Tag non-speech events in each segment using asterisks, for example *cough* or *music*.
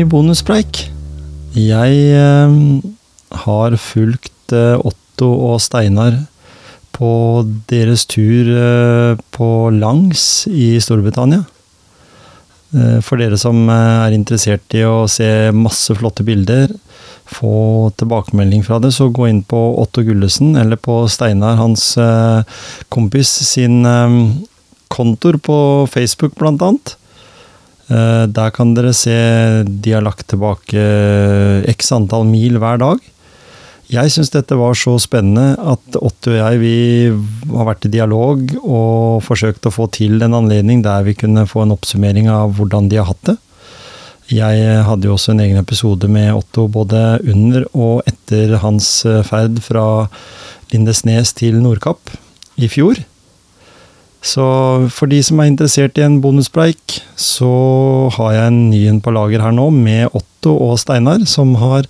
ny bonuspreik. Jeg eh, har fulgt eh, Otto og Steinar på deres tur eh, på langs i Storbritannia. Eh, For dere som eh, er interessert i å se masse flotte bilder, få tilbakemelding fra det, så gå inn på Otto Gullesen eller på Steinar, hans eh, kompis, sin kontor på Facebook, blant annet. Eh, Der kan dere se de har lagt tilbake x antall mil hver dag. Jeg syns dette var så spennende at Otto og jeg vi har vært i dialog og forsøkt å få til en anledning der vi kunne få en oppsummering av hvordan de har hatt det. Jeg hadde jo også en egen episode med Otto både under og etter hans eh, ferd fra Lindesnes til Nordkapp i fjor. Så for de som er interessert i en bonuspreik, så har jeg en ny en på lager her nå med Otto og Steinar, som har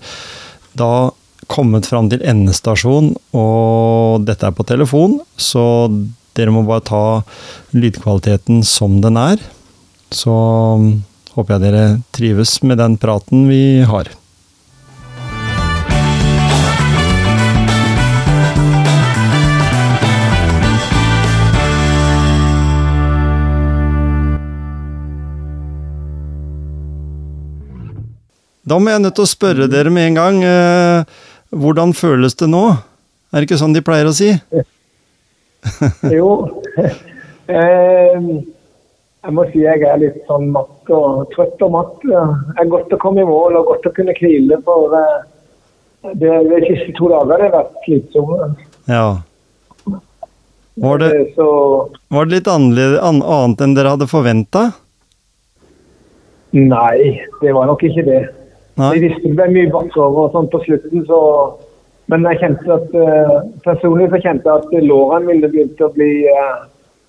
da kommet fram til endestasjon, og dette er på telefon, så dere må bare ta lydkvaliteten som den er. Så håper jeg dere trives med den praten vi har. Da må jeg nødt til å spørre dere med en gang. Eh, hvordan føles det nå? Er det ikke sånn de pleier å si? *laughs* Jo. *laughs* Eh, jeg må si jeg er litt sånn matt og trøtt og matt. Det er godt å komme i mål og godt å kunne hvile. For eh, det, de siste to dager har vært slitsomme. Ja. Var det, Eh, var det litt annet enn dere hadde forventa? nei, det var nok ikke det. Nei? Jeg visste det ble mye bakover og sånn på slutten, så Men jeg kjente at uh, personlig så kjente jeg at lårene mine begynte å bli uh,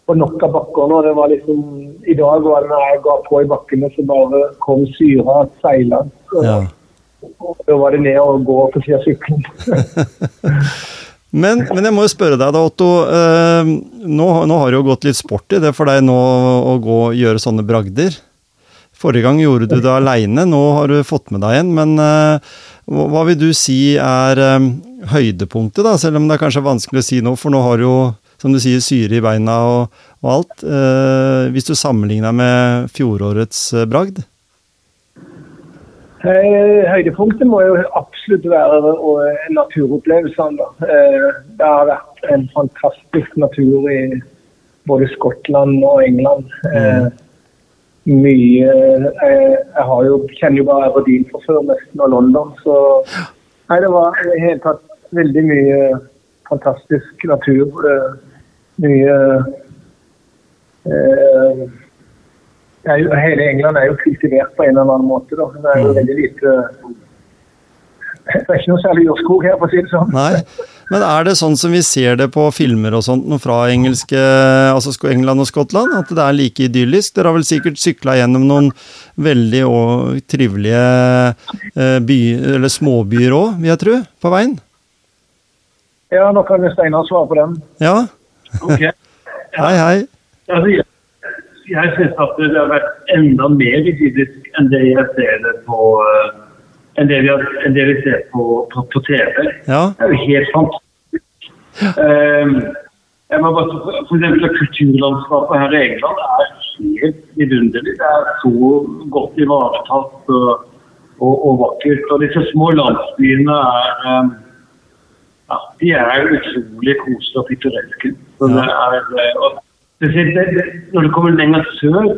på nok av bakker nå. Det var liksom I dag var det når jeg ga på i bakkene, så bare kom syra seilende. Ja. Da var det ned og gå på siden av sykkelen. *laughs* Men, men jeg må jo spørre deg da, Otto. Eh, nå, nå har det jo gått litt sport i det for deg nå å gå og gjøre sånne bragder. Forrige gang gjorde du det aleine, nå har du fått med deg en. Men eh, hva vil du si er eh, høydepunktet, da? Selv om det er kanskje vanskelig å si nå, for nå har du jo, som du sier, syre i beina og, og alt. Eh, hvis du sammenligner med fjorårets bragd? Høydepunktet må jo absolutt være naturopplevelsene. Det har vært en fantastisk natur i både Skottland og England. Eh, Mye eh, Jeg har jo, kjenner jo bare Aberdeen fra før, nesten, og London. Så nei, det var i det hele tatt veldig mye fantastisk natur. eh, Mye eh, jo, hele England er jo kultivert på en eller annen måte. Da. Det er jo veldig lite Det er ikke noe særlig jordskog her, for å si det sånn. Nei, men er det sånn som vi ser det på filmer og sånt fra engelske, altså England og Skottland, at det er like idyllisk? Dere har vel sikkert sykla gjennom noen veldig trivelige eh, by, eller småbyer òg, vil jeg tro, på veien? Ja, nå kan Steinar svare på den. Ja, Ok. *laughs* hei hei. Altså, jeg jeg syns at det har vært enda mer idyllisk enn det jeg ser det på eh, enn det vi, har, enn det vi ser på, på, på TV. Ja, Det er jo helt jeg må bare, for eksempel Kulturlandskapet her i England er helt vidunderlig. Det er så godt ivaretatt og, og, og vakkert. Og disse små landsbyene er eh, ja, de er utrolig koselige og pittoreske. Eh, når det kommer lenger sør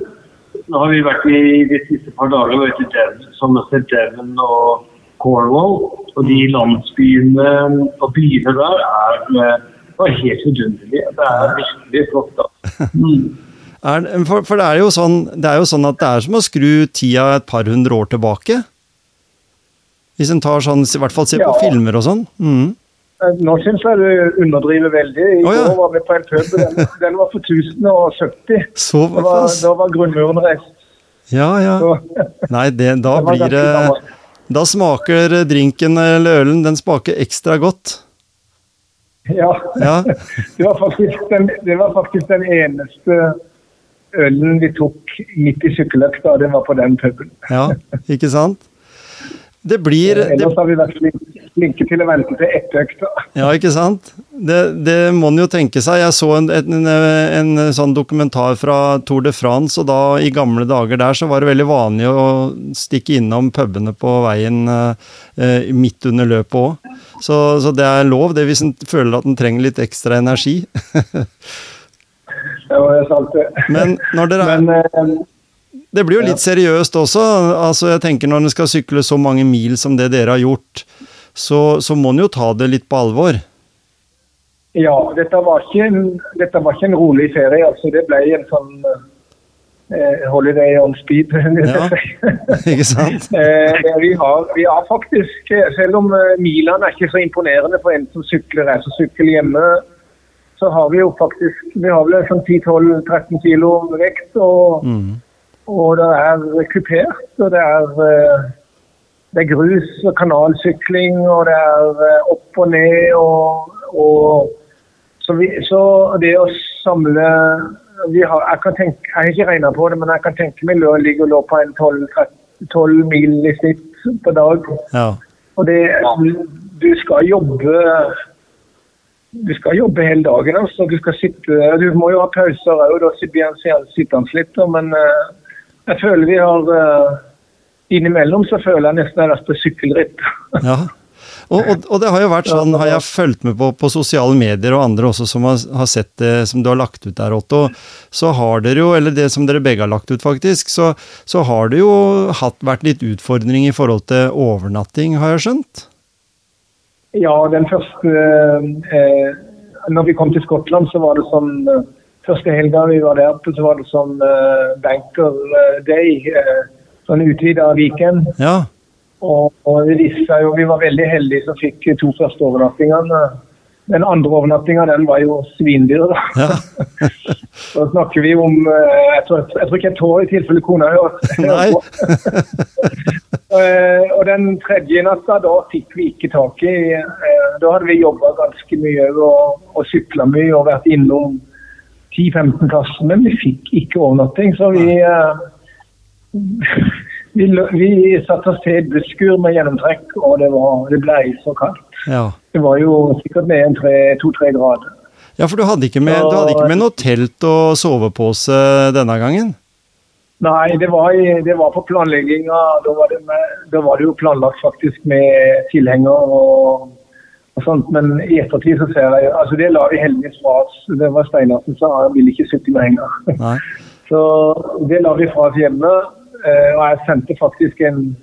Nå har vi vært i de siste par dager og har sett Devon og Cornwall. Og de landsbyene og byene der er, eh, var helt vidunderlige. Det er virkelig flott. da. *laughs* Mm. er, for, for det, er jo sånn, det er jo sånn at det er som å skru tida et par hundre år tilbake. Hvis en tar sånn, i hvert fall ser på filmer og sånn. Mm. Eh, Nå syns jeg du underdriver veldig. I oh, ja. går var vi på en pub. Den, *laughs* den var for 1070. Så Det var, da var grunnmuren reist. Ja, ja. Så, Nei, det, da *laughs* det blir det. Da smaker drinken eller ølen den smaker ekstra godt. Ja. Ja, *laughs* Det var, den, det var faktisk den eneste ølen vi tok midt i sykkeløkta, og det var på den puben. ja ikke sant? Det blir det, Ellers har vi vært flinke til å vente til etter økta. Ja, ikke sant? Det, det må en jo tenke seg. Jeg så en, en, en, sånn dokumentar fra Tour de France, og da i gamle dager der så var det veldig vanlig å stikke innom pubene på veien eh, midt under løpet òg. Så, så det er lov, det hvis en føler at en trenger litt ekstra energi. Det var sant, det. Men når dere er Men eh, Det blir jo litt seriøst også. altså jeg tenker Når en skal sykle så mange mil som det dere har gjort, så, så må en jo ta det litt på alvor. ja, dette var, ikke en, var ikke en rolig ferie. altså Det ble en sånn eh, holiday on speed. *laughs* Ja. Ikke sant? *laughs* Eh, vi, har, vi har faktisk, eh, selv om eh, milene er ikke så imponerende for en som sykler racersykkel hjemme, så har vi jo faktisk vi har vel sånn 10-12-13 kilo vekt. Og, Mm. Og det er kupert, og det er, eh, det er grus og kanalsykling, og det er eh, opp og ned. og, og så, vi, så det å samle vi har, jeg, kan tenke, jeg har ikke regna på det, men jeg kan tenke meg å ligge og lå på en 12, 12 mil i snitt på dag. Ja. Og det, du skal jobbe du skal jobbe hele dagen. altså. Du skal sitte, du må jo ha pauser òg, da blir han sittende litt. Men eh, jeg føler vi har eh, Innimellom så føler jeg nesten jeg har vært på sykkelritt. Ja. Og, og, og det har jo vært sånn, har jeg fulgt med på på sosiale medier og andre også som har, har sett det som du har lagt ut der, Otto, så har dere jo, eller det som dere begge har lagt ut faktisk, så, så har det jo hatt, vært litt utfordring i forhold til overnatting, har jeg skjønt? Ja, den første eh, Når vi kom til Skottland, så var det sånn eh, Første helga vi var der, så var det sånn uh, banker eh, day. Uh, sånn utvida Viken. Ja. Og, og det viste seg jo, Vi var veldig heldige som fikk to første overnattingene. Den andre overnattinga den var jo svindyr. da. ja. *laughs* Da snakker vi om Jeg tror, jeg tror ikke et år i tilfelle kona hører. *laughs* *laughs* Eh, og den tredje natta, da fikk vi ikke tak i Da hadde vi jobba ganske mye og, og sykla mye og vært innom 10-15 plasser, men vi fikk ikke overnatting. Så vi eh, *laughs* vi, vi satte oss til busskur med gjennomtrekk, og det, var, det ble så kaldt. ja. Det var jo sikkert mer enn to-tre grader. Ja, for du hadde ikke med, du hadde ikke med noe telt og sovepose denne gangen? Nei, det var, det var på planlegginga. Da, var det med- da var det jo planlagt faktisk med tilhenger og sånt. Men i ettertid så ser jeg altså Det la vi heldigvis fra oss. Det var Steinar som sa han ville ikke sitte med henger. *laughs* Så det la vi fra oss hjemme. eh, Og jeg sendte faktisk en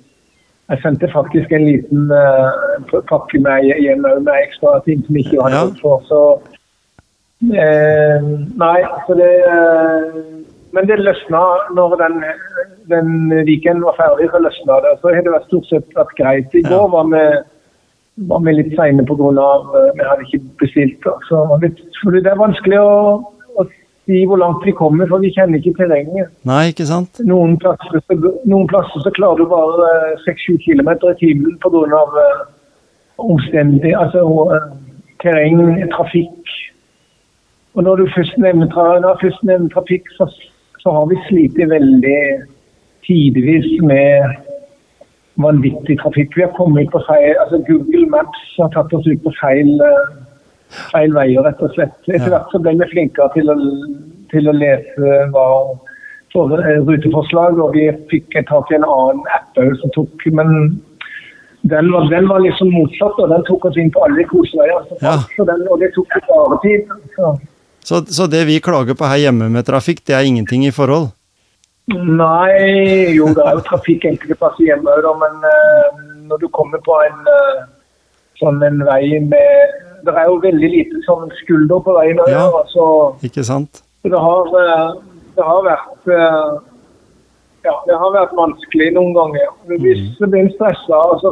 sendte faktisk en liten uh, pakke med hjem med ekstra ting som ikke var Ja. for. Så uh, Nei, så det uh, Men det løsna når den, den weekenden var ferdig, så løsna det. Så har det vært stort sett vært greit. I går var vi, var vi litt seine pga. Uh, vi hadde ikke bestilt. Så det er vanskelig å, å si hvor langt vi kommer, for vi kjenner ikke terrenget. Nei, ikke sant? Noen plasser, noen plasser så klarer du bare eh, 6-7 km i timen pga. Uh, omstendig, altså eh, terreng, trafikk. Og når du først nevner, når først nevner trafikk, så, så har vi slitt veldig tidvis med vanvittig trafikk. Vi har kommet på feil, altså Google Maps har tatt oss ut på feil, eh, feil veier, rett og slett. Etter hvert så ble vi flinkere til å, til å lese hva for eh, ruteforslag, og vi fikk tak i en annen app som tok Men den var, den var liksom motsatt, og den tok oss inn på alle koseveier. som Ja. så den- Og det tok bare tid. Så. Så, så det vi klager på her hjemme med trafikk, det er ingenting i forhold? Nei, jo det er jo trafikk enkelte plasser hjemme òg, men uh, når du kommer på en uh, sånn en vei med Det er jo veldig lite sånn skulder på veien òg, Ja. altså, Ikke sant? det har, eh, det har vært Ja, det har vært vanskelig noen ganger. Hvis du blir stressa, så,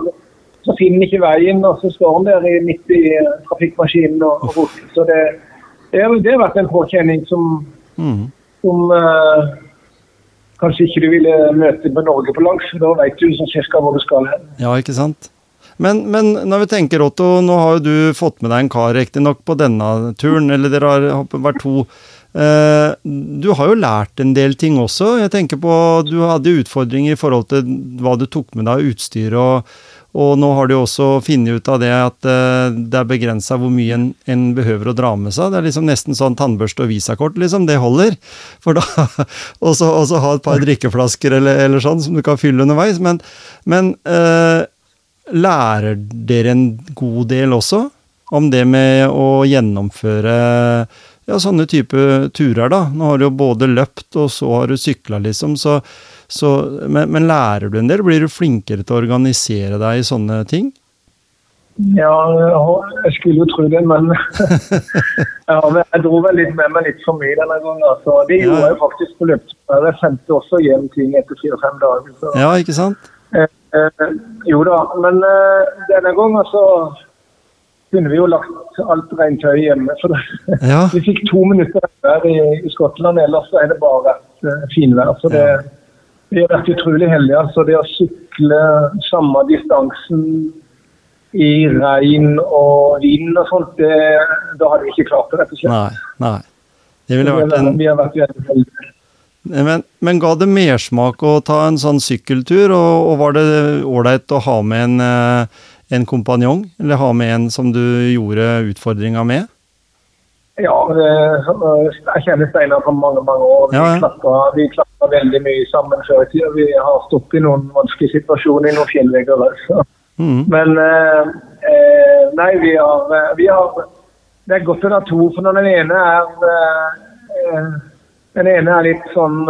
så finner ikke veien, og så står han der i, midt i trafikkmaskinen og, og roter. Så det, det, har- det har vært en påkjenning som mm. som eh, kanskje ikke du ville møte på Norge på langs. Da vet du sånn cirka hvor du skal hen. Ja, ikke sant? Men, men når vi tenker, Otto, nå har jo du fått med deg en kar riktignok på denne turen, eller dere har vært to du har jo lært en del ting også. Jeg tenker på, Du hadde utfordringer i forhold til hva du tok med deg av utstyr. og, og nå har du også funnet ut av det at eh, det er begrensa hvor mye en, en, behøver å dra med seg. Det er liksom nesten sånn tannbørste og visakort, liksom. Det holder. For da, *laughs* Og så ha et par drikkeflasker eller, eller, sånn som du kan fylle underveis. Men, men eh, lærer dere en god del også om det med å gjennomføre ja, sånne type turer, da. Nå har du jo både løpt, og så har du sykla, liksom. Så, så, men, men, lærer du en del? Blir du flinkere til å organisere deg i sånne ting? Ja, jeg skulle jo tro det, men *laughs* ja, jeg dro vel litt med meg litt for mye denne gangen. Altså. Det gjorde ja. jeg faktisk på løpet. Jeg sendte også hjem ting etter fire-fem dager. Så. Ja, ikke sant? Eh, eh, jo da, men eh, denne gangen så kunne vi jo lagt alt rent hjemme. For ja. *laughs* vi fikk to minutter vær i, i, Skottland, ellers så er det bare vært uh, finvær. Så det, ja. vi har vært utrolig heldige. altså Det å sykle samme distansen i regn og vind og sånt, det, da hadde vi ikke klart det, rett og slett. Nei, nei. Det ville vært en... Vi har vært veldig heldige. Men, men, ga det mersmak å ta en sånn sykkeltur, og, og var det ålreit å ha med en uh, en kompanjong, eller ha med en som du gjorde utfordringa med? Ja, jeg kjenner Steinar fra mange mange år. Ja, ja. Vi klatra veldig mye sammen før i tida. Vi har stått i noen vanskelige situasjoner i noen fjellvegger. Altså. Mm. Men eh, eh, nei, vi har, eh, vi har, Det er godt å ha to, for når den ene er eh, den ene er litt sånn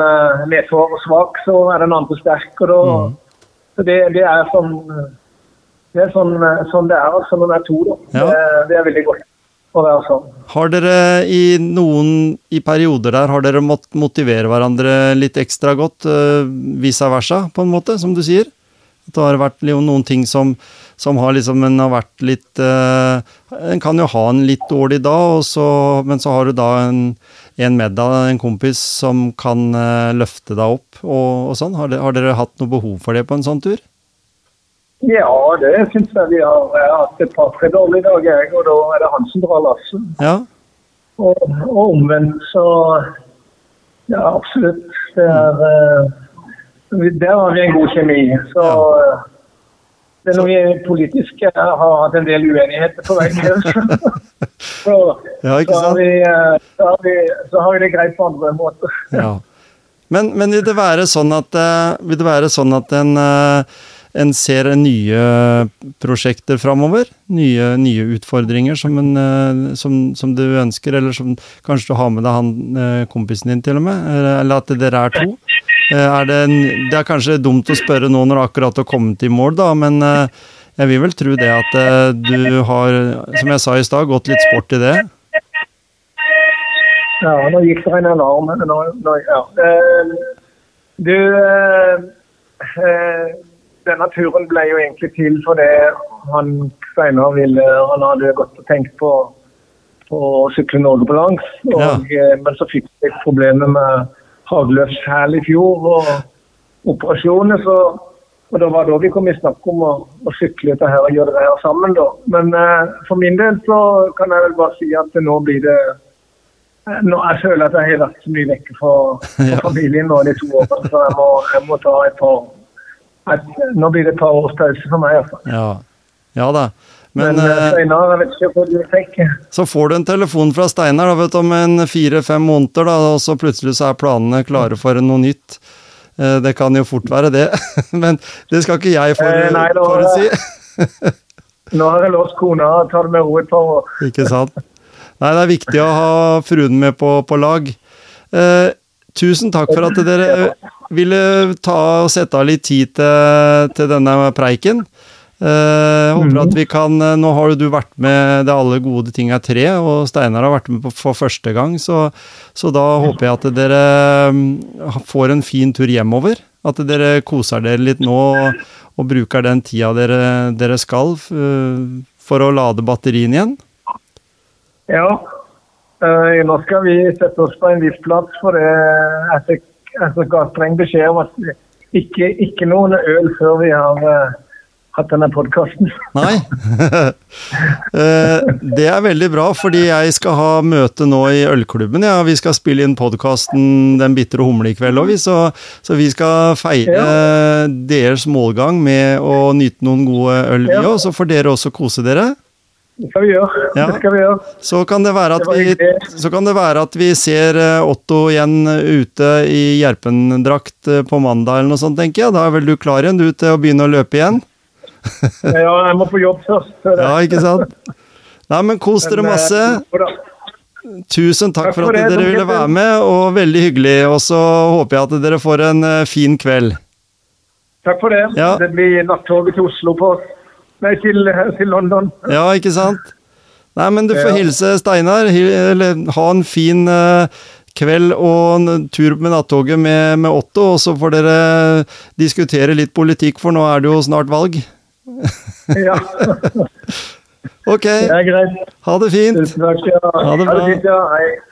nedfor og svak, så er den andre sterk. og da, mm. så det, det, er sånn det er sånn, eh, sånn det er altså når det er to. Da. Ja. Det, det, er veldig godt å være sånn. Har dere i noen i perioder der har dere måttet motivere hverandre litt ekstra godt, uh, vice versa, på en måte, som du sier? At det har vært noen ting som, som har liksom en har vært litt uh, En kan jo ha en litt dårlig dag, så, men så har du da en, en med deg, en kompis, som kan uh, løfte deg opp og, og sånn. Har, har dere hatt noe behov for det på en sånn tur? Ja, det syns jeg vi har. Hatt et par-tre dårlige dager, og da er det han som drar lasset. Ja. Og, og, omvendt så Ja, absolutt. Det er uh, Der har vi en god kjemi. Så ja. det er noe vi politisk har hatt en del uenigheter på vei ned. *laughs* så, ja, så, har vi, uh, så, har vi, så har vi det greit på andre måter. ja. Men, men, vil det være sånn at, vil det være sånn at en en ser nye prosjekter framover? Nye, nye, utfordringer som, en, eh, som, som, du ønsker, eller som kanskje du har med deg han eh, kompisen din til og med? Eller at dere er to? Eh, er det, en, det, er kanskje dumt å spørre nå når du akkurat har kommet i mål, da, men jeg vil vel tro det at du har, som jeg sa i stad, gått litt sport i det? Ja, nå gikk det en alarm. Nå, nå, ja. Du denne turen ble jo egentlig til fordi han senere ville Han hadde gått og tenkt på, på å sykle Norge på langs. Og, ja. Eh, men så fikk vi problemer med hagløpshæl i fjor og operasjoner. Så, og det var da vi kom i snakk om å, å sykle dette her og gjøre det her sammen. Da. Men eh, for min del så kan jeg vel bare si at nå blir det eh, nå, Jeg føler at jeg har vært så mye vekke fra, fra *laughs* familien nå de to årene, så jeg må, jeg må ta et par nå blir det et par års pause for meg, iallfall. Ja. ja da. Men, Men uh, Steinar, jeg vet ikke hva du tenker. Så får du en telefon fra Steinar da, vet du, om en fire-fem måneder, da, og så plutselig så er planene klare for noe nytt. Uh, det kan jo fort være det, *laughs* men det skal ikke jeg for, uh, nei, *laughs* nå har jeg låst kona og tar det med ro et par år. ikke sant. Nei, det er viktig å ha fruen med på, på lag. Tusen takk for at dere ville ta og sette av litt tid til, til denne preiken. Uh, håper at vi kan eh, Nå har du vært med Det alle gode ting er tre, og Steinar har vært med på, for første gang, så, så, da håper jeg at dere mm, får en fin tur hjemover. At dere koser dere litt nå og, og bruker den tida dere, dere skal uh, for å lade batterien igjen. Ja, nå skal vi sette oss på en viss plass, for det jeg altså, ga streng beskjed om at ikke, ikke noen øl før vi har uh, hatt denne podkasten. *laughs* Nei. *laughs* Eh, det er veldig bra, fordi jeg skal ha møte nå i ølklubben. Ja. Vi skal spille inn podkasten Den bitre humle i kveld òg, så, så, vi skal feire ja. deres målgang med å nyte noen gode øl, vi òg. Så får dere også kose dere. Det skal vi gjøre. Ja. Det skal vi gjøre. Så kan det være at, vi, så kan det være at vi ser eh, Otto igjen ute i Gjerpen-drakt eh, på mandag eller noe sånt, tenker jeg. Da er vel du klar igjen du til å begynne å løpe igjen? ja, jeg må på jobb først. Ja, ikke sant? Nei, men kos dere eh, masse. Tusen takk, takk for, for at det, dere ville være med, og veldig hyggelig. Og så håper jeg at dere får en fin kveld. Takk for det. Ja. Det blir nattoget til Oslo på Nei, til, til, London. Ja, ikke sant? Nei, men du får ja. hilse Steinar. Ha en fin uh, kveld og en tur med nattoget med, med Otto, og så får dere diskutere litt politikk, for nå er det jo snart valg. *laughs* ja. *laughs* ok. Det er greit. Ha det fint. Tusen takk. Ja. Ha det bra. Ha det fint, ja. Hei.